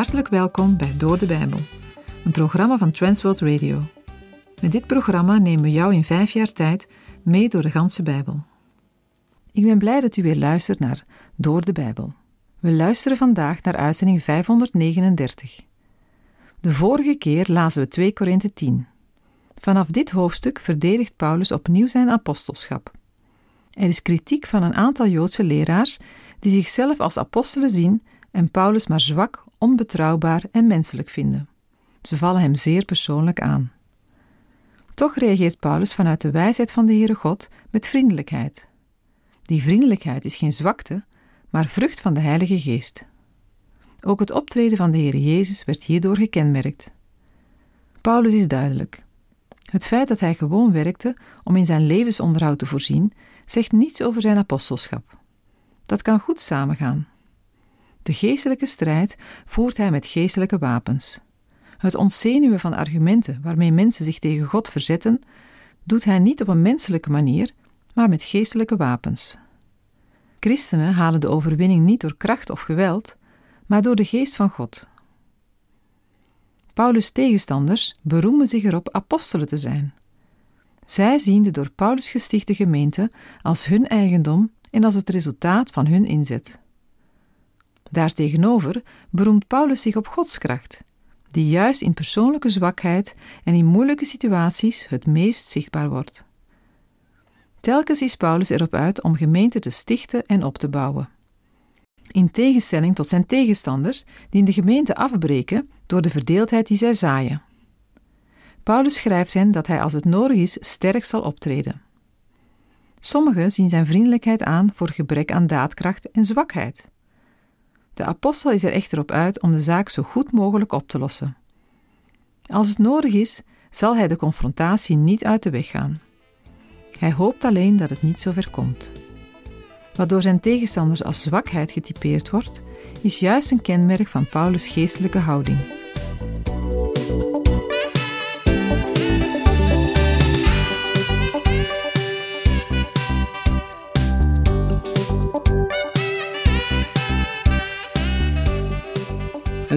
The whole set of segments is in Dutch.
Hartelijk welkom bij Door de Bijbel, een programma van Transworld Radio. Met dit programma nemen we jou in vijf jaar tijd mee door de ganse Bijbel. Ik ben blij dat u weer luistert naar Door de Bijbel. We luisteren vandaag naar uitzending 539. De vorige keer lazen we 2 Korinthe 10. Vanaf dit hoofdstuk verdedigt Paulus opnieuw zijn apostelschap. Er is kritiek van een aantal Joodse leraars die zichzelf als apostelen zien en Paulus maar zwak, onbetrouwbaar en menselijk vinden. Ze vallen hem zeer persoonlijk aan. Toch reageert Paulus vanuit de wijsheid van de Heere God met vriendelijkheid. Die vriendelijkheid is geen zwakte, maar vrucht van de Heilige Geest. Ook het optreden van de Heer Jezus werd hierdoor gekenmerkt. Paulus is duidelijk. Het feit dat hij gewoon werkte om in zijn levensonderhoud te voorzien, zegt niets over zijn apostelschap. Dat kan goed samengaan. De geestelijke strijd voert hij met geestelijke wapens. Het ontzenuwen van argumenten waarmee mensen zich tegen God verzetten, doet hij niet op een menselijke manier, maar met geestelijke wapens. Christenen halen de overwinning niet door kracht of geweld, maar door de geest van God. Paulus' tegenstanders beroemen zich erop apostelen te zijn. Zij zien de door Paulus gestichte gemeente als hun eigendom en als het resultaat van hun inzet. Daartegenover beroemt Paulus zich op Gods kracht, die juist in persoonlijke zwakheid en in moeilijke situaties het meest zichtbaar wordt. Telkens is Paulus erop uit om gemeenten te stichten en op te bouwen. In tegenstelling tot zijn tegenstanders, die in de gemeente afbreken door de verdeeldheid die zij zaaien. Paulus schrijft hen dat hij als het nodig is sterk zal optreden. Sommigen zien zijn vriendelijkheid aan voor gebrek aan daadkracht en zwakheid. De apostel is er echter op uit om de zaak zo goed mogelijk op te lossen. Als het nodig is, zal hij de confrontatie niet uit de weg gaan. Hij hoopt alleen dat het niet zo ver komt. Wat door zijn tegenstanders als zwakheid getypeerd wordt, is juist een kenmerk van Paulus' geestelijke houding.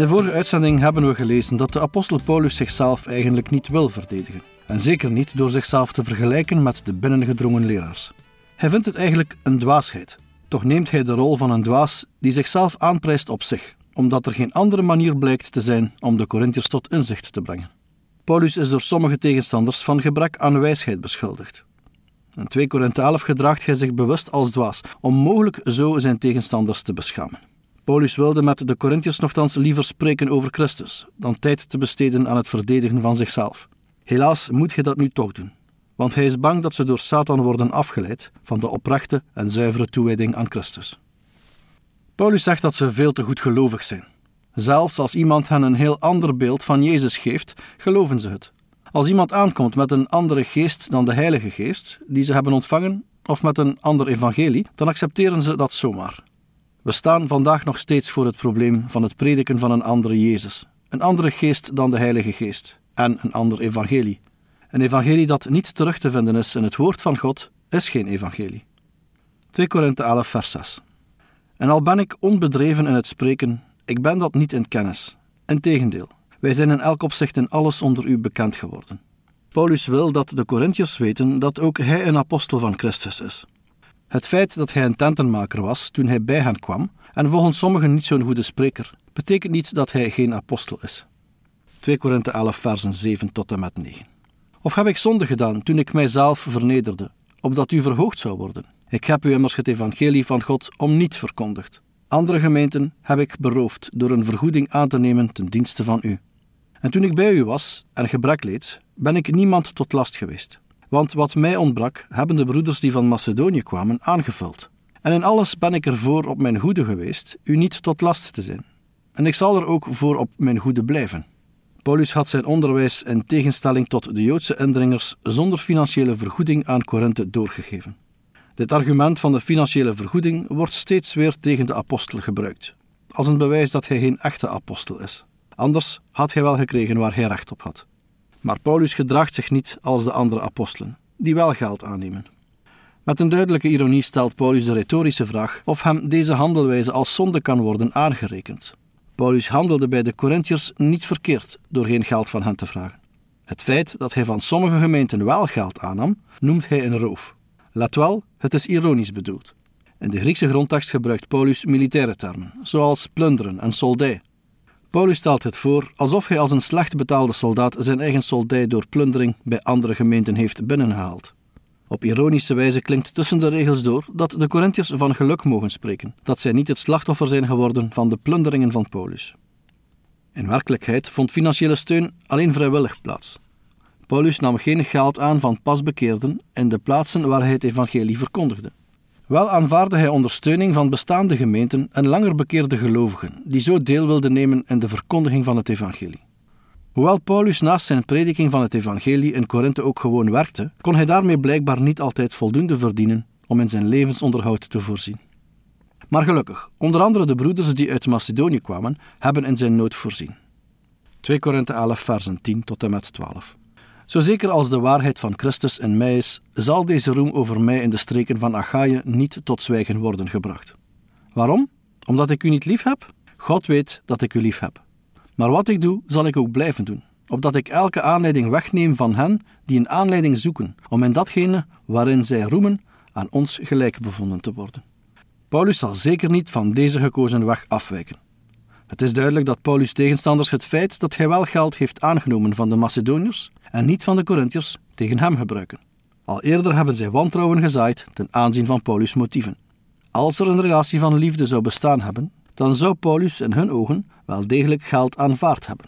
De vorige uitzending hebben we gelezen dat de apostel Paulus zichzelf eigenlijk niet wil verdedigen. En zeker niet door zichzelf te vergelijken met de binnengedrongen leraars. Hij vindt het eigenlijk een dwaasheid. Toch neemt hij de rol van een dwaas die zichzelf aanprijst op zich, omdat er geen andere manier blijkt te zijn om de Corinthiërs tot inzicht te brengen. Paulus is door sommige tegenstanders van gebrek aan wijsheid beschuldigd. In 2 Korinthe 11 gedraagt hij zich bewust als dwaas, om mogelijk zo zijn tegenstanders te beschamen. Paulus wilde met de Corinthiërs nogthans liever spreken over Christus dan tijd te besteden aan het verdedigen van zichzelf. Helaas moet je dat nu toch doen, want hij is bang dat ze door Satan worden afgeleid van de oprechte en zuivere toewijding aan Christus. Paulus zegt dat ze veel te goed gelovig zijn. Zelfs als iemand hen een heel ander beeld van Jezus geeft, geloven ze het. Als iemand aankomt met een andere geest dan de Heilige Geest, die ze hebben ontvangen, of met een ander evangelie, dan accepteren ze dat zomaar. We staan vandaag nog steeds voor het probleem van het prediken van een andere Jezus, een andere geest dan de Heilige Geest en een ander evangelie. Een evangelie dat niet terug te vinden is in het woord van God, is geen evangelie. 2 Korinthe 11 vers 6 En al ben ik onbedreven in het spreken, ik ben dat niet in kennis. Integendeel, wij zijn in elk opzicht in alles onder u bekend geworden. Paulus wil dat de Corinthiërs weten dat ook hij een apostel van Christus is. Het feit dat hij een tentenmaker was toen hij bij hen kwam, en volgens sommigen niet zo'n goede spreker, betekent niet dat hij geen apostel is. 2 Korinthe 11 versen 7 tot en met 9 Of heb ik zonde gedaan toen ik mijzelf vernederde, opdat u verhoogd zou worden? Ik heb u immers het evangelie van God om niet verkondigd. Andere gemeenten heb ik beroofd door een vergoeding aan te nemen ten dienste van u. En toen ik bij u was en gebrek leed, ben ik niemand tot last geweest. Want wat mij ontbrak, hebben de broeders die van Macedonië kwamen aangevuld. En in alles ben ik ervoor op mijn goede geweest, u niet tot last te zijn. En ik zal er ook voor op mijn goede blijven. Paulus had zijn onderwijs in tegenstelling tot de Joodse indringers zonder financiële vergoeding aan Korinthe doorgegeven. Dit argument van de financiële vergoeding wordt steeds weer tegen de apostel gebruikt, als een bewijs dat hij geen echte apostel is. Anders had hij wel gekregen waar hij recht op had. Maar Paulus gedraagt zich niet als de andere apostelen, die wel geld aannemen. Met een duidelijke ironie stelt Paulus de retorische vraag of hem deze handelwijze als zonde kan worden aangerekend. Paulus handelde bij de Corinthiërs niet verkeerd door geen geld van hen te vragen. Het feit dat hij van sommige gemeenten wel geld aannam, noemt hij een roof. Let wel, het is ironisch bedoeld. In de Griekse grondtekst gebruikt Paulus militaire termen, zoals plunderen en soldij. Paulus stelt het voor alsof hij als een slecht betaalde soldaat zijn eigen soldij door plundering bij andere gemeenten heeft binnengehaald. Op ironische wijze klinkt tussen de regels door dat de Corinthiërs van geluk mogen spreken, dat zij niet het slachtoffer zijn geworden van de plunderingen van Paulus. In werkelijkheid vond financiële steun alleen vrijwillig plaats. Paulus nam geen geld aan van pasbekeerden in de plaatsen waar hij het evangelie verkondigde. Wel aanvaarde hij ondersteuning van bestaande gemeenten en langer bekeerde gelovigen, die zo deel wilden nemen in de verkondiging van het evangelie. Hoewel Paulus naast zijn prediking van het evangelie in Korinthe ook gewoon werkte, kon hij daarmee blijkbaar niet altijd voldoende verdienen om in zijn levensonderhoud te voorzien. Maar gelukkig, onder andere de broeders die uit Macedonië kwamen, hebben in zijn nood voorzien. 2 Korinthe 11 versen 10 tot en met 12. Zo zeker als de waarheid van Christus in mij is, zal deze roem over mij in de streken van Achaïe niet tot zwijgen worden gebracht. Waarom? Omdat ik u niet lief heb? God weet dat ik u lief heb. Maar wat ik doe, zal ik ook blijven doen, opdat ik elke aanleiding wegneem van hen die een aanleiding zoeken, om in datgene waarin zij roemen aan ons gelijk bevonden te worden. Paulus zal zeker niet van deze gekozen weg afwijken. Het is duidelijk dat Paulus' tegenstanders het feit dat hij wel geld heeft aangenomen van de Macedoniërs en niet van de Corinthiërs tegen hem gebruiken. Al eerder hebben zij wantrouwen gezaaid ten aanzien van Paulus' motieven. Als er een relatie van liefde zou bestaan hebben, dan zou Paulus in hun ogen wel degelijk geld aanvaard hebben.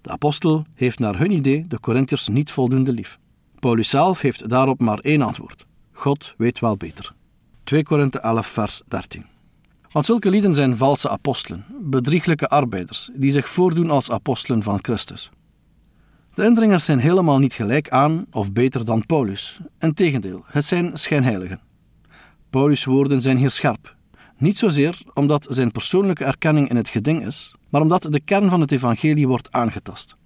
De apostel heeft naar hun idee de Corinthiërs niet voldoende lief. Paulus zelf heeft daarop maar één antwoord: God weet wel beter. 2 Korinthe 11, vers 13. Want zulke lieden zijn valse apostelen, bedrieglijke arbeiders, die zich voordoen als apostelen van Christus. De indringers zijn helemaal niet gelijk aan of beter dan Paulus. Integendeel, het zijn schijnheiligen. Paulus' woorden zijn hier scherp. Niet zozeer omdat zijn persoonlijke erkenning in het geding is, maar omdat de kern van het evangelie wordt aangetast.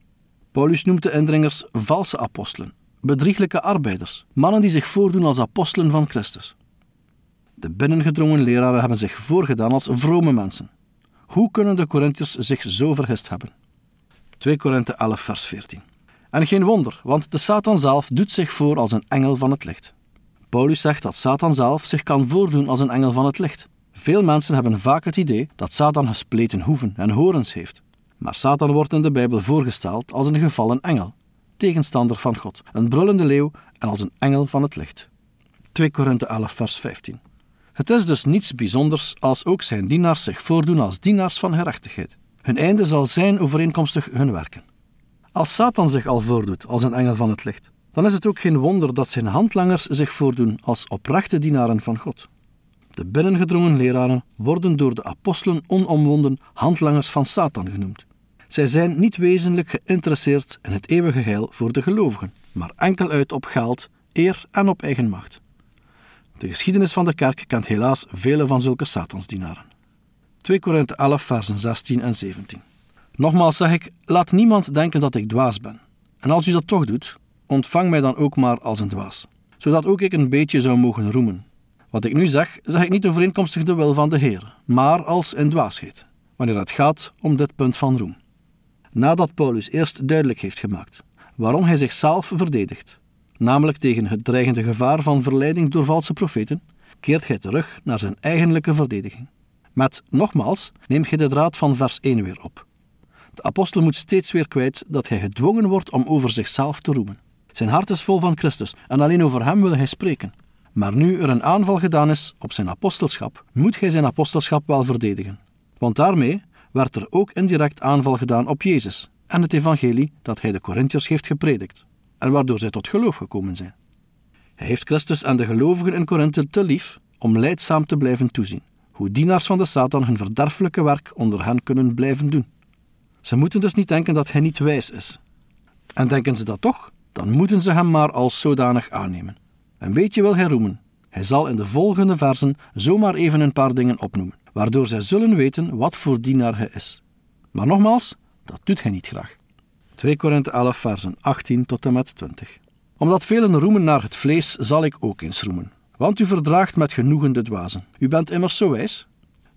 Paulus noemt de indringers valse apostelen, bedrieglijke arbeiders, mannen die zich voordoen als apostelen van Christus. De binnengedrongen leraren hebben zich voorgedaan als vrome mensen. Hoe kunnen de Corinthiërs zich zo vergist hebben? 2 Korinthe 11 vers 14 En geen wonder, want de Satan zelf doet zich voor als een engel van het licht. Paulus zegt dat Satan zelf zich kan voordoen als een engel van het licht. Veel mensen hebben vaak het idee dat Satan gespleten hoeven en horens heeft. Maar Satan wordt in de Bijbel voorgesteld als een gevallen engel, tegenstander van God, een brullende leeuw en als een engel van het licht. 2 Korinthe 11 vers 15 het is dus niets bijzonders als ook zijn dienaars zich voordoen als dienaars van gerechtigheid. Hun einde zal zijn overeenkomstig hun werken. Als Satan zich al voordoet als een engel van het licht, dan is het ook geen wonder dat zijn handlangers zich voordoen als oprechte dienaren van God. De binnengedrongen leraren worden door de apostelen onomwonden handlangers van Satan genoemd. Zij zijn niet wezenlijk geïnteresseerd in het eeuwige heil voor de gelovigen, maar enkel uit op geld, eer en op eigen macht. De geschiedenis van de kerk kent helaas vele van zulke satansdienaren. 2 Korinthe 11, versen 16 en 17. Nogmaals zeg ik, laat niemand denken dat ik dwaas ben. En als u dat toch doet, ontvang mij dan ook maar als een dwaas, zodat ook ik een beetje zou mogen roemen. Wat ik nu zeg, zeg ik niet overeenkomstig de wil van de Heer, maar als in dwaasheid, wanneer het gaat om dit punt van roem. Nadat Paulus eerst duidelijk heeft gemaakt waarom hij zichzelf verdedigt, namelijk tegen het dreigende gevaar van verleiding door valse profeten, keert hij terug naar zijn eigenlijke verdediging. Met nogmaals neemt hij de draad van vers 1 weer op. De apostel moet steeds weer kwijt dat hij gedwongen wordt om over zichzelf te roemen. Zijn hart is vol van Christus en alleen over hem wil hij spreken. Maar nu er een aanval gedaan is op zijn apostelschap, moet hij zijn apostelschap wel verdedigen. Want daarmee werd er ook indirect aanval gedaan op Jezus en het evangelie dat hij de Corinthiërs heeft gepredikt en waardoor zij tot geloof gekomen zijn. Hij heeft Christus en de gelovigen in Korinthe te lief om leidzaam te blijven toezien, hoe dienaars van de Satan hun verderfelijke werk onder hen kunnen blijven doen. Ze moeten dus niet denken dat hij niet wijs is. En denken ze dat toch, dan moeten ze hem maar als zodanig aannemen. Een beetje wil hij roemen. Hij zal in de volgende versen zomaar even een paar dingen opnoemen, waardoor zij zullen weten wat voor dienaar hij is. Maar nogmaals, dat doet hij niet graag. 2 Korinthe 11, versen 18 tot en met 20. Omdat velen roemen naar het vlees, zal ik ook eens roemen. Want u verdraagt met genoegen de dwazen. U bent immers zo wijs.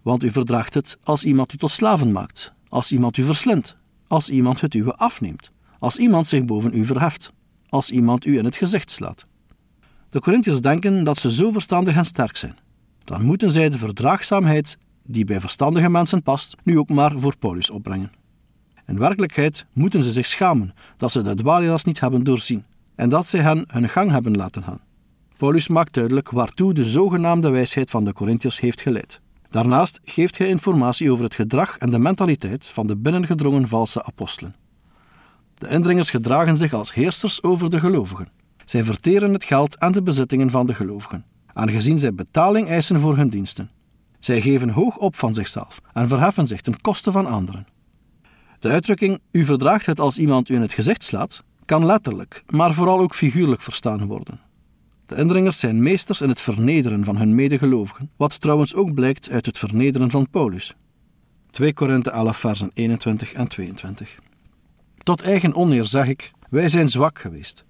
Want u verdraagt het als iemand u tot slaven maakt, als iemand u verslindt, als iemand het uwe afneemt, als iemand zich boven u verheft, als iemand u in het gezicht slaat. De Corinthiërs denken dat ze zo verstandig en sterk zijn. Dan moeten zij de verdraagzaamheid die bij verstandige mensen past, nu ook maar voor Paulus opbrengen. In werkelijkheid moeten ze zich schamen dat ze de dwaaleraars niet hebben doorzien en dat zij hen hun gang hebben laten gaan. Paulus maakt duidelijk waartoe de zogenaamde wijsheid van de Corinthiërs heeft geleid. Daarnaast geeft hij informatie over het gedrag en de mentaliteit van de binnengedrongen valse apostelen. De indringers gedragen zich als heersers over de gelovigen. Zij verteren het geld en de bezittingen van de gelovigen, aangezien zij betaling eisen voor hun diensten. Zij geven hoog op van zichzelf en verheffen zich ten koste van anderen. De uitdrukking u verdraagt het als iemand u in het gezicht slaat, kan letterlijk, maar vooral ook figuurlijk verstaan worden. De indringers zijn meesters in het vernederen van hun medegelovigen, wat trouwens ook blijkt uit het vernederen van Paulus. 2 Korinthe 11 versen 21 en 22. Tot eigen oneer zeg ik, wij zijn zwak geweest.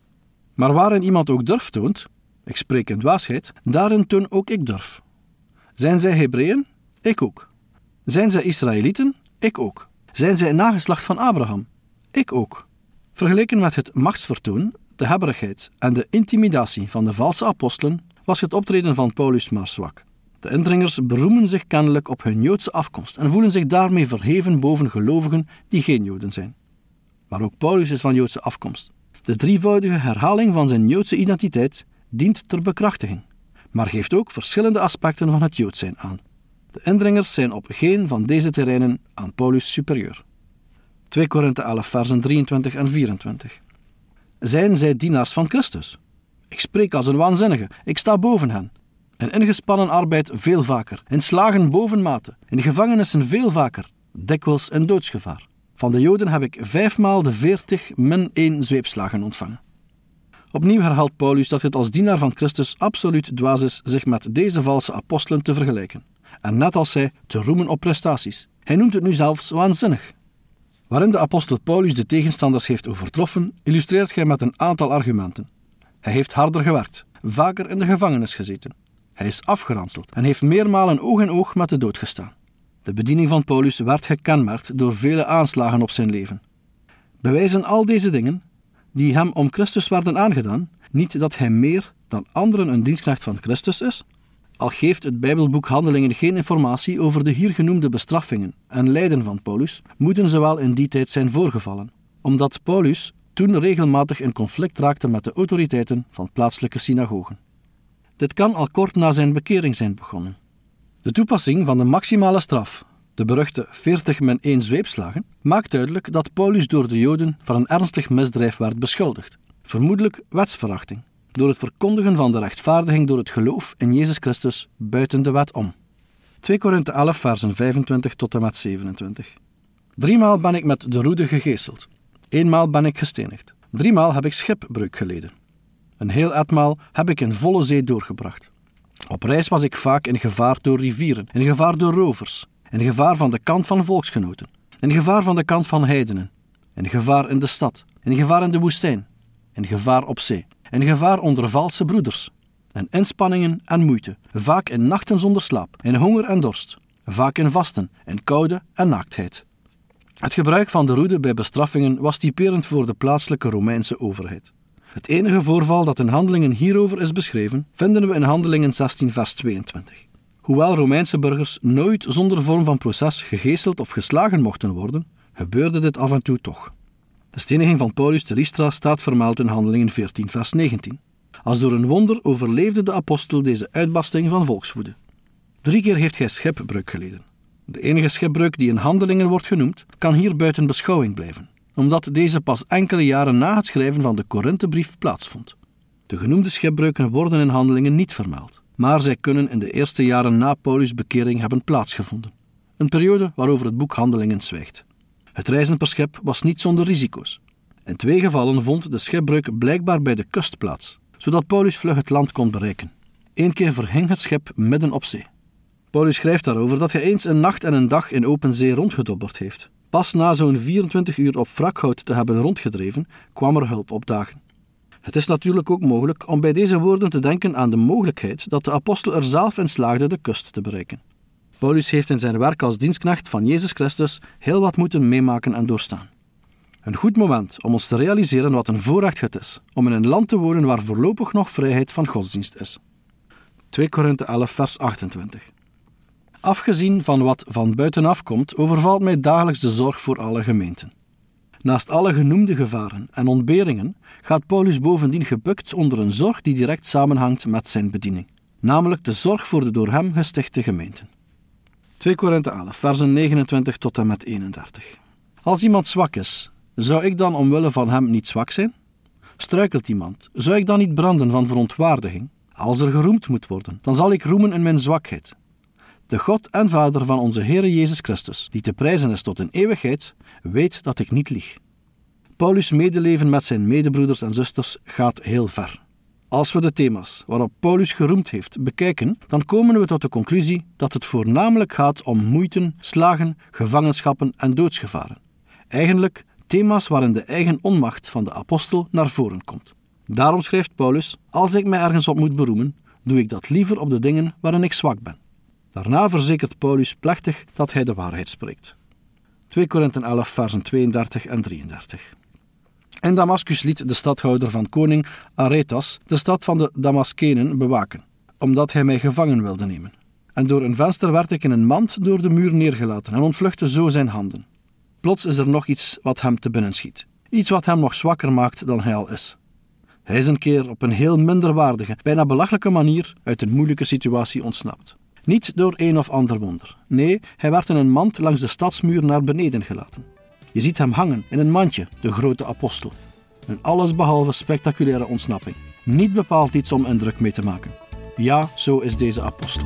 Maar waarin iemand ook durf toont, ik spreek in dwaasheid, daarin toon ook ik durf. Zijn zij Hebreeën? Ik ook. Zijn zij Israëlieten? Ik ook. Zijn zij nageslacht van Abraham? Ik ook. Vergeleken met het machtsvertoon, de hebberigheid en de intimidatie van de valse apostelen was het optreden van Paulus maar zwak. De indringers beroemen zich kennelijk op hun Joodse afkomst en voelen zich daarmee verheven boven gelovigen die geen Joden zijn. Maar ook Paulus is van Joodse afkomst. De drievoudige herhaling van zijn Joodse identiteit dient ter bekrachtiging, maar geeft ook verschillende aspecten van het Jood zijn aan. De indringers zijn op geen van deze terreinen aan Paulus superieur. 2 Korinthe 11, versen 23 en 24. Zijn zij dienaars van Christus? Ik spreek als een waanzinnige, ik sta boven hen. In ingespannen arbeid veel vaker, in slagen boven mate, in gevangenissen veel vaker, dikwijls in doodsgevaar. Van de Joden heb ik vijfmaal de veertig min één zweepslagen ontvangen. Opnieuw herhaalt Paulus dat het als dienaar van Christus absoluut dwaas is zich met deze valse apostelen te vergelijken. En net als zij te roemen op prestaties. Hij noemt het nu zelfs waanzinnig. Waarin de apostel Paulus de tegenstanders heeft overtroffen, illustreert hij met een aantal argumenten. Hij heeft harder gewerkt, vaker in de gevangenis gezeten. Hij is afgeranseld en heeft meermalen oog in oog met de dood gestaan. De bediening van Paulus werd gekenmerkt door vele aanslagen op zijn leven. Bewijzen al deze dingen, die hem om Christus werden aangedaan, niet dat hij meer dan anderen een dienstknecht van Christus is? Al geeft het Bijbelboek Handelingen geen informatie over de hier genoemde bestraffingen en lijden van Paulus, moeten ze wel in die tijd zijn voorgevallen, omdat Paulus toen regelmatig in conflict raakte met de autoriteiten van plaatselijke synagogen. Dit kan al kort na zijn bekering zijn begonnen. De toepassing van de maximale straf, de beruchte 40 men 1 zweepslagen, maakt duidelijk dat Paulus door de Joden van een ernstig misdrijf werd beschuldigd, vermoedelijk wetsverachting door het verkondigen van de rechtvaardiging door het geloof in Jezus Christus buiten de wet om. 2 Korinthe 11, versen 25 tot en met 27. Driemaal ben ik met de roede gegeeseld. Eenmaal ben ik gestenigd. Driemaal heb ik schipbreuk geleden. Een heel etmaal heb ik in volle zee doorgebracht. Op reis was ik vaak in gevaar door rivieren, in gevaar door rovers, in gevaar van de kant van volksgenoten, in gevaar van de kant van heidenen, in gevaar in de stad, in gevaar in de woestijn, in gevaar op zee in gevaar onder valse broeders, en inspanningen en moeite, vaak in nachten zonder slaap, in honger en dorst, vaak in vasten, in koude en naaktheid. Het gebruik van de roede bij bestraffingen was typerend voor de plaatselijke Romeinse overheid. Het enige voorval dat in handelingen hierover is beschreven, vinden we in Handelingen 16, vers 22. Hoewel Romeinse burgers nooit zonder vorm van proces gegeeseld of geslagen mochten worden, gebeurde dit af en toe toch. De steniging van Paulus te Lystra staat vermeld in Handelingen 14, vers 19. Als door een wonder overleefde de apostel deze uitbarsting van volkswoede. Drie keer heeft hij schipbreuk geleden. De enige schipbreuk die in Handelingen wordt genoemd, kan hier buiten beschouwing blijven, omdat deze pas enkele jaren na het schrijven van de Korinthebrief plaatsvond. De genoemde schipbreuken worden in Handelingen niet vermeld, maar zij kunnen in de eerste jaren na Paulus' bekering hebben plaatsgevonden. Een periode waarover het boek Handelingen zwijgt. Het reizen per schip was niet zonder risico's. In twee gevallen vond de schipbreuk blijkbaar bij de kust plaats, zodat Paulus vlug het land kon bereiken. Eén keer verhing het schip midden op zee. Paulus schrijft daarover dat hij eens een nacht en een dag in open zee rondgedobberd heeft. Pas na zo'n 24 uur op wrakhout te hebben rondgedreven, kwam er hulp opdagen. Het is natuurlijk ook mogelijk om bij deze woorden te denken aan de mogelijkheid dat de apostel er zelf in slaagde de kust te bereiken. Paulus heeft in zijn werk als dienstknecht van Jezus Christus heel wat moeten meemaken en doorstaan. Een goed moment om ons te realiseren wat een voorrecht het is om in een land te wonen waar voorlopig nog vrijheid van godsdienst is. 2 Korinthe 11, vers 28. Afgezien van wat van buitenaf komt, overvalt mij dagelijks de zorg voor alle gemeenten. Naast alle genoemde gevaren en ontberingen gaat Paulus bovendien gebukt onder een zorg die direct samenhangt met zijn bediening, namelijk de zorg voor de door hem gestichte gemeenten. 2 Korinthe 11, versen 29 tot en met 31. Als iemand zwak is, zou ik dan omwille van hem niet zwak zijn? Struikelt iemand, zou ik dan niet branden van verontwaardiging? Als er geroemd moet worden, dan zal ik roemen in mijn zwakheid. De God en Vader van onze Heer Jezus Christus, die te prijzen is tot in eeuwigheid, weet dat ik niet lieg. Paulus' medeleven met zijn medebroeders en zusters gaat heel ver. Als we de thema's waarop Paulus geroemd heeft bekijken, dan komen we tot de conclusie dat het voornamelijk gaat om moeiten, slagen, gevangenschappen en doodsgevaren. Eigenlijk thema's waarin de eigen onmacht van de apostel naar voren komt. Daarom schrijft Paulus: Als ik mij ergens op moet beroemen, doe ik dat liever op de dingen waarin ik zwak ben. Daarna verzekert Paulus plechtig dat hij de waarheid spreekt. 2 Korinthen 11, versen 32 en 33. In Damascus liet de stadhouder van koning Aretas de stad van de Damaskenen bewaken, omdat hij mij gevangen wilde nemen. En door een venster werd ik in een mand door de muur neergelaten en ontvluchtte zo zijn handen. Plots is er nog iets wat hem te binnen schiet. Iets wat hem nog zwakker maakt dan hij al is. Hij is een keer op een heel minderwaardige, bijna belachelijke manier uit een moeilijke situatie ontsnapt. Niet door een of ander wonder. Nee, hij werd in een mand langs de stadsmuur naar beneden gelaten. Je ziet hem hangen in een mandje, de grote apostel. Een allesbehalve spectaculaire ontsnapping. Niet bepaald iets om indruk mee te maken. Ja, zo is deze apostel.